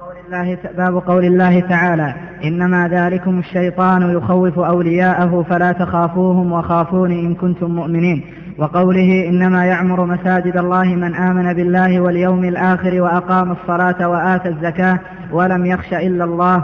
قول الله باب قول الله تعالى إنما ذلكم الشيطان يخوف أولياءه فلا تخافوهم وخافون إن كنتم مؤمنين. وقوله إنما يعمر مساجد الله من آمن بالله واليوم الآخر وأقام الصلاة وآتى الزكاة ولم يخش إلا الله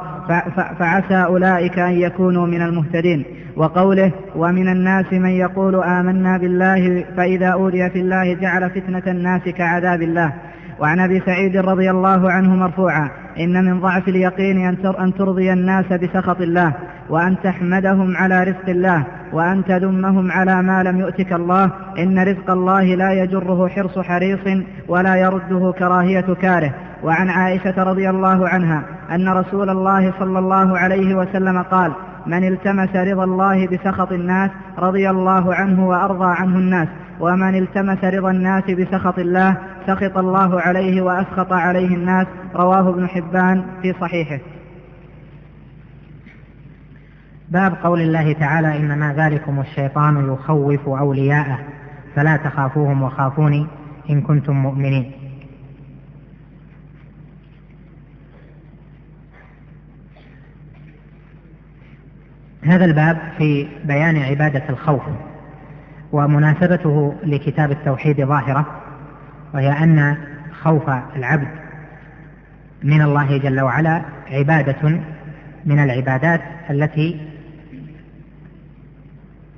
فعسى أولئك أن يكونوا من المهتدين. وقوله ومن الناس من يقول آمنا بالله فإذا أوذي في الله جعل فتنة الناس كعذاب الله. وعن أبي سعيد رضي الله عنه مرفوعا إن من ضعف اليقين أن ترضي الناس بسخط الله وأن تحمدهم على رزق الله وأن تذمهم على ما لم يؤتك الله. إن رزق الله لا يجره حرص حريص ولا يرده كراهية كاره. وعن عائشة رضي الله عنها أن رسول الله صلى الله عليه وسلم قال من التمس رضا الله بسخط الناس رضي الله عنه وأرضى عنه الناس ومن التمس رضا الناس بسخط الله سخط الله عليه وأسخط عليه الناس رواه ابن حبان في صحيحه. باب قول الله تعالى إنما ذلكم الشيطان يخوف أولياءه فلا تخافوهم وخافوني إن كنتم مؤمنين. هذا الباب في بيان عبادة الخوف ومناسبته لكتاب التوحيد ظاهرة. وهي أن خوف العبد من الله جل وعلا عبادة من العبادات التي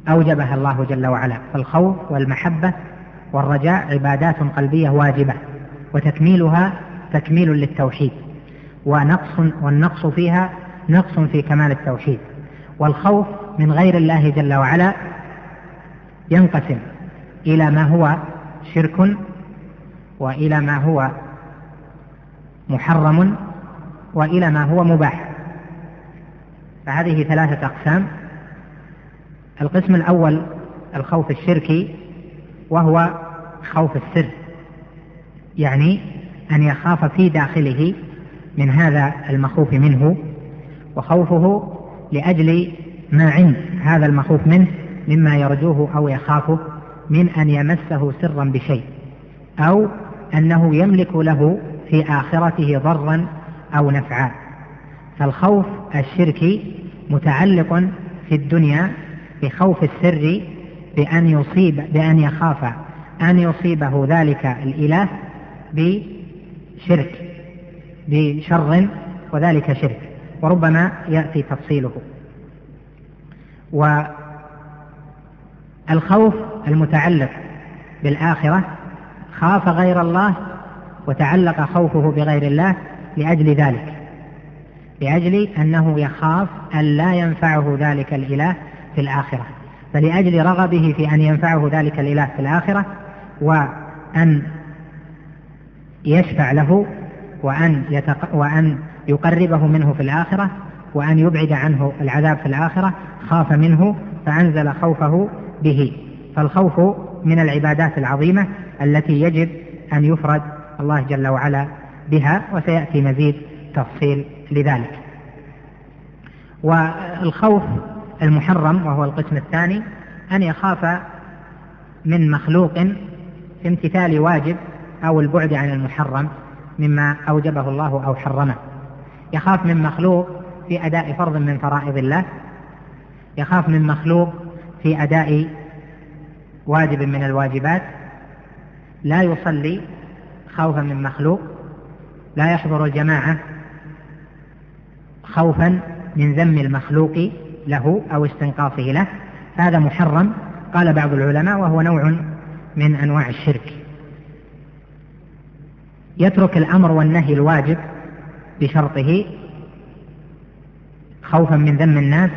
أوجبها الله جل وعلا فالخوف والمحبة والرجاء عبادات قلبية واجبة وتكميلها تكميل للتوحيد ونقص والنقص فيها نقص في كمال التوحيد والخوف من غير الله جل وعلا ينقسم إلى ما هو شرك وإلى ما هو محرم وإلى ما هو مباح. فهذه ثلاثة أقسام. القسم الأول الخوف الشركي وهو خوف السر يعني أن يخاف في داخله من هذا المخوف منه وخوفه لأجل ما عند هذا المخوف منه مما يرجوه أو يخافه من أن يمسه سرا بشيء أو أنه يملك له في آخرته ضرا أو نفعا. فالخوف الشركي متعلق في الدنيا بخوف السر بأن يصيب بأن يخاف أن يصيبه ذلك الإله بشرك بشر وذلك شرك. وربما يأتي تفصيله. والخوف المتعلق بالآخرة خاف غير الله وتعلق خوفه بغير الله لأجل ذلك. لأجل أنه يخاف أن لا ينفعه ذلك الإله في الآخرة. فلأجل رغبه في أن ينفعه ذلك الإله في الآخرة وأن يشفع له وأن, يتق... وأن يقربه منه في الآخرة وأن يبعد عنه العذاب في الآخرة خاف منه فأنزل خوفه به. فالخوف من العبادات العظيمة التي يجب أن يفرد الله جل وعلا بها وسيأتي مزيد تفصيل لذلك. والخوف المحرم وهو القسم الثاني أن يخاف من مخلوق في امتثال واجب أو البعد عن المحرم مما أوجبه الله أو حرمه. يخاف من مخلوق في أداء فرض من فرائض الله. يخاف من مخلوق في أداء واجب من الواجبات. لا يصلي خوفا من مخلوق لا يحضر الجماعة خوفا من ذم المخلوق له أو استنقاصه له. هذا محرم قال بعض العلماء وهو نوع من أنواع الشرك. يترك الأمر والنهي الواجب بشرطه خوفا من ذم الناس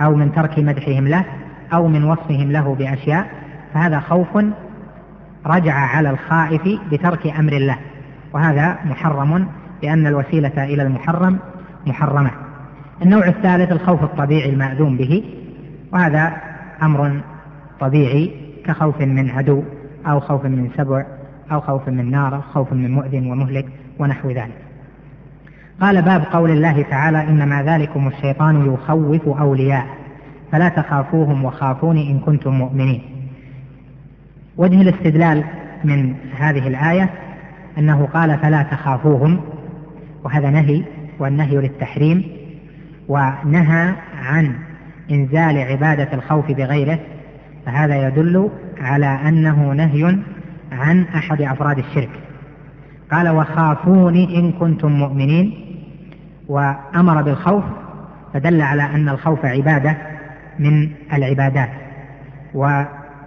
أو من ترك مدحهم له أو من وصفهم له بأشياء فهذا خوف رجع على الخائف بترك أمر الله. وهذا محرم لأن الوسيلة إلى المحرم محرمة. النوع الثالث الخوف الطبيعي المأذون به وهذا أمر طبيعي كخوف من عدو أو خوف من سبع أو خوف من نار أو خوف من مؤذن ومهلك ونحو ذلك. قال باب قول الله تعالى إنما ذلكم الشيطان يخوف أولياء فلا تخافوهم وخافوني إن كنتم مؤمنين. وجه الاستدلال من هذه الآية أنه قال فلا تخافوهم وهذا نهي والنهي للتحريم ونهى عن إنزال عبادة الخوف بغيره فهذا يدل على أنه نهي عن أحد أفراد الشرك. قال وخافوني إن كنتم مؤمنين وأمر بالخوف فدل على أن الخوف عبادة من العبادات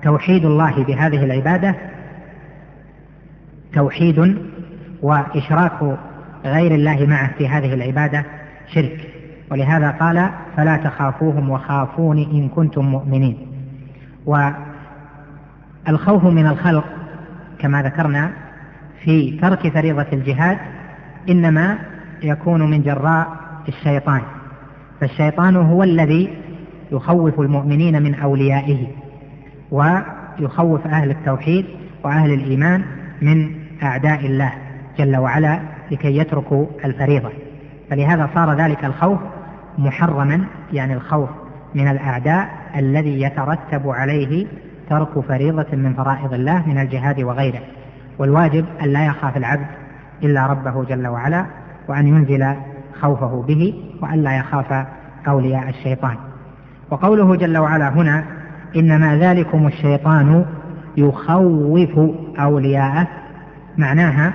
وتوحيد الله بهذه العبادة توحيد وإشراك غير الله معه في هذه العبادة شرك. ولهذا قال فلا تخافوهم وخافوني إن كنتم مؤمنين. والخوف من الخلق كما ذكرنا في ترك فريضة الجهاد إنما يكون من جراء الشيطان. فالشيطان هو الذي يخوف المؤمنين من أوليائه. ويخوف أهل التوحيد وأهل الإيمان من أعداء الله جل وعلا لكي يتركوا الفريضة. فلهذا صار ذلك الخوف محرما يعني الخوف من الأعداء الذي يترتب عليه ترك فريضة من فرائض الله من الجهاد وغيره. والواجب أن لا يخاف العبد إلا ربه جل وعلا وأن ينزل خوفه به وأن لا يخاف أولياء الشيطان. وقوله جل وعلا هنا إنما ذلكم الشيطان يخوف أولياءه. معناها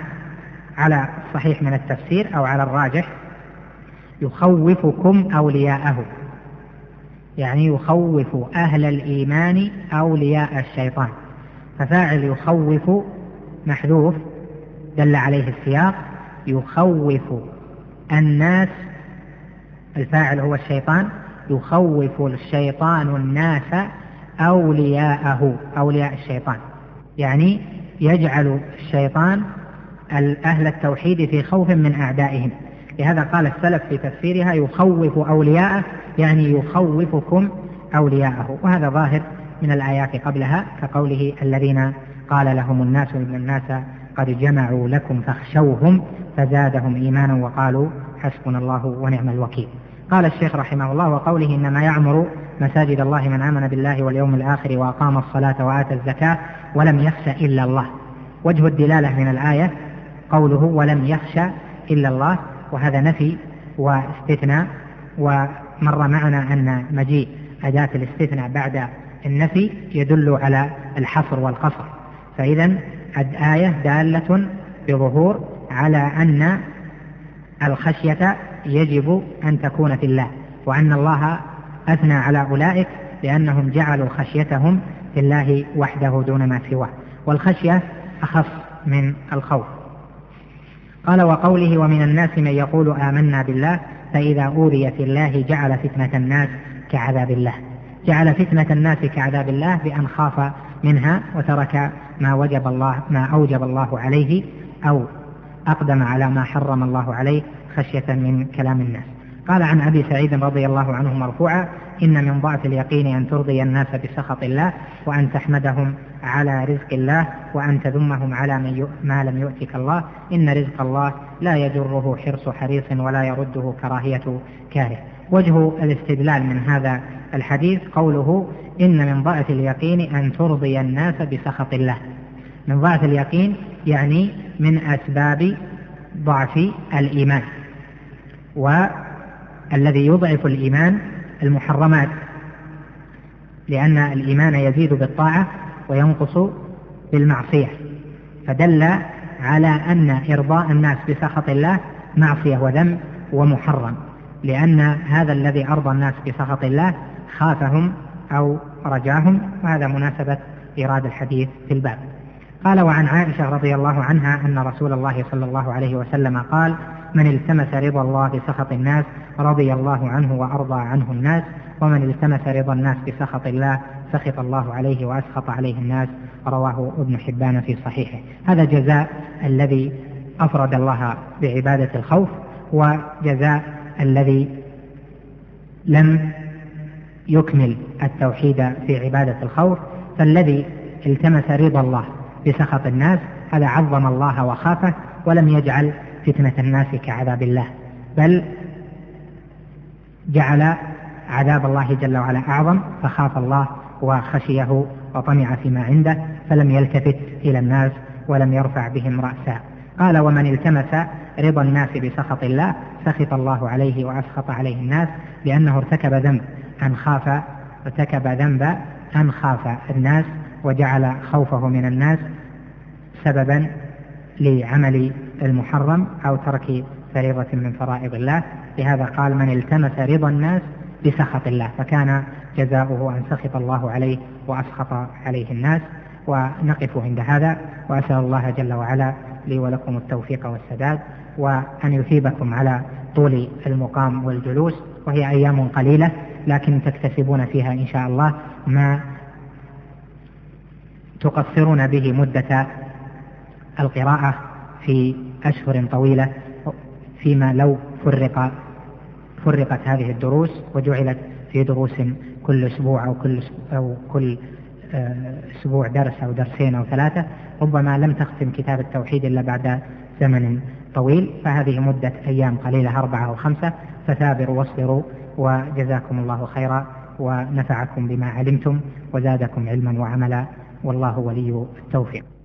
على الصحيح من التفسير أو على الراجح يخوفكم أولياءه. يعني يخوف أهل الإيمان أولياء الشيطان. ففاعل يخوف محذوف دل عليه السياق يخوف الناس الفاعل هو الشيطان يخوف الشيطان الناس أولياءه أولياء الشيطان. يعني يجعل الشيطان أهل التوحيد في خوف من أعدائهم. لهذا قال السلف في تفسيرها يخوف أولياءه يعني يخوفكم أولياءه. وهذا ظاهر من الآيات قبلها كقوله الذين قال لهم الناس إن الناس قد جمعوا لكم فاخشوهم فزادهم إيمانا وقالوا حسبنا الله ونعم الوكيل. قال الشيخ رحمه الله وقوله إنما يعمر مساجد الله من آمن بالله واليوم الآخر وأقام الصلاة وآتى الزكاة ولم يخش إلا الله. وجه الدلالة من الآية قوله ولم يخش إلا الله وهذا نفي واستثناء ومر معنا أن مجيء أداة الاستثناء بعد النفي يدل على الحصر والقصر. فإذا الآية دالة بظهور على أن الخشية يجب أن تكون في الله وأن الله أثنى على أولئك لأنهم جعلوا خشيتهم في الله وحده دون ما سواه. والخشية أخص من الخوف. قال وقوله ومن الناس من يقول آمنا بالله فإذا أوذي في الله جعل فتنة الناس كعذاب الله. جعل فتنة الناس كعذاب الله بأن خاف منها وترك ما وجب الله ما أوجب الله عليه أو أقدم على ما حرم الله عليه خشية من كلام الناس. قال عن أبي سعيد رضي الله عنه مرفوعا إن من ضعف اليقين أن ترضي الناس بسخط الله وأن تحمدهم على رزق الله وأن تذمهم على ما لم يؤتك الله. إن رزق الله لا يجره حرص حريص ولا يرده كراهية كاره. وجه الاستدلال من هذا الحديث قوله إن من ضعف اليقين أن ترضي الناس بسخط الله. من ضعف اليقين يعني من أسباب ضعف الإيمان. والذي يضعف الإيمان المحرمات لأن الإيمان يزيد بالطاعة وينقص بالمعصية. فدل على أن إرضاء الناس بسخط الله معصية وذنب ومحرم لأن هذا الذي أرضى الناس بسخط الله خافهم أو رجاهم وهذا مناسبة إيراد الحديث في الباب. قال وعن عائشة رضي الله عنها أن رسول الله صلى الله عليه وسلم قال من التمس رضا الله بسخط الناس رضي الله عنه وأرضى عنه الناس ومن التمس رضا الناس بسخط الله سخط الله عليه وأسخط عليه الناس. رواه ابن حبان في صحيحه. هذا جزاء الذي أفرد الله بعبادة الخوف وجزاء الذي لم يكمل التوحيد في عبادة الخوف. فالذي التمس رضا الله بسخط الناس هذا عظم الله وخافه ولم يجعل فتنة الناس كعذاب الله. بل جعل عذاب الله جل وعلا أعظم فخاف الله وخشيه وطمع فيما عنده فلم يلتفت إلى الناس ولم يرفع بهم رأسا. قال ومن التمس رضا الناس بسخط الله سخط الله عليه وأسخط عليه الناس لأنه ارتكب ذنب أن خاف ارتكب ذنب أن خاف الناس وجعل خوفه من الناس سببا لعمل المحرم أو ترك فريضة من فرائض الله لهذا قال من التمس رضا الناس بسخط الله. فكان جزاؤه أن سخط الله عليه وأسخط عليه الناس. ونقف عند هذا وأسأل الله جل وعلا لي ولكم التوفيق والسداد وأن يثيبكم على طول المقام والجلوس. وهي أيام قليلة لكن تكتسبون فيها إن شاء الله ما تقصرون به مدة القراءة في أشهر طويلة فيما لو فرق فرقت هذه الدروس وجعلت في دروس كل أسبوع أو كل أو كل آه، أسبوع درس أو درسين أو ثلاثة ربما لم تختم كتاب التوحيد إلا بعد زمن طويل فهذه مدة أيام قليلة أربعة أو خمسة فثابروا واصبروا وجزاكم الله خيرا ونفعكم بما علمتم وزادكم علما وعملا والله ولي التوفيق.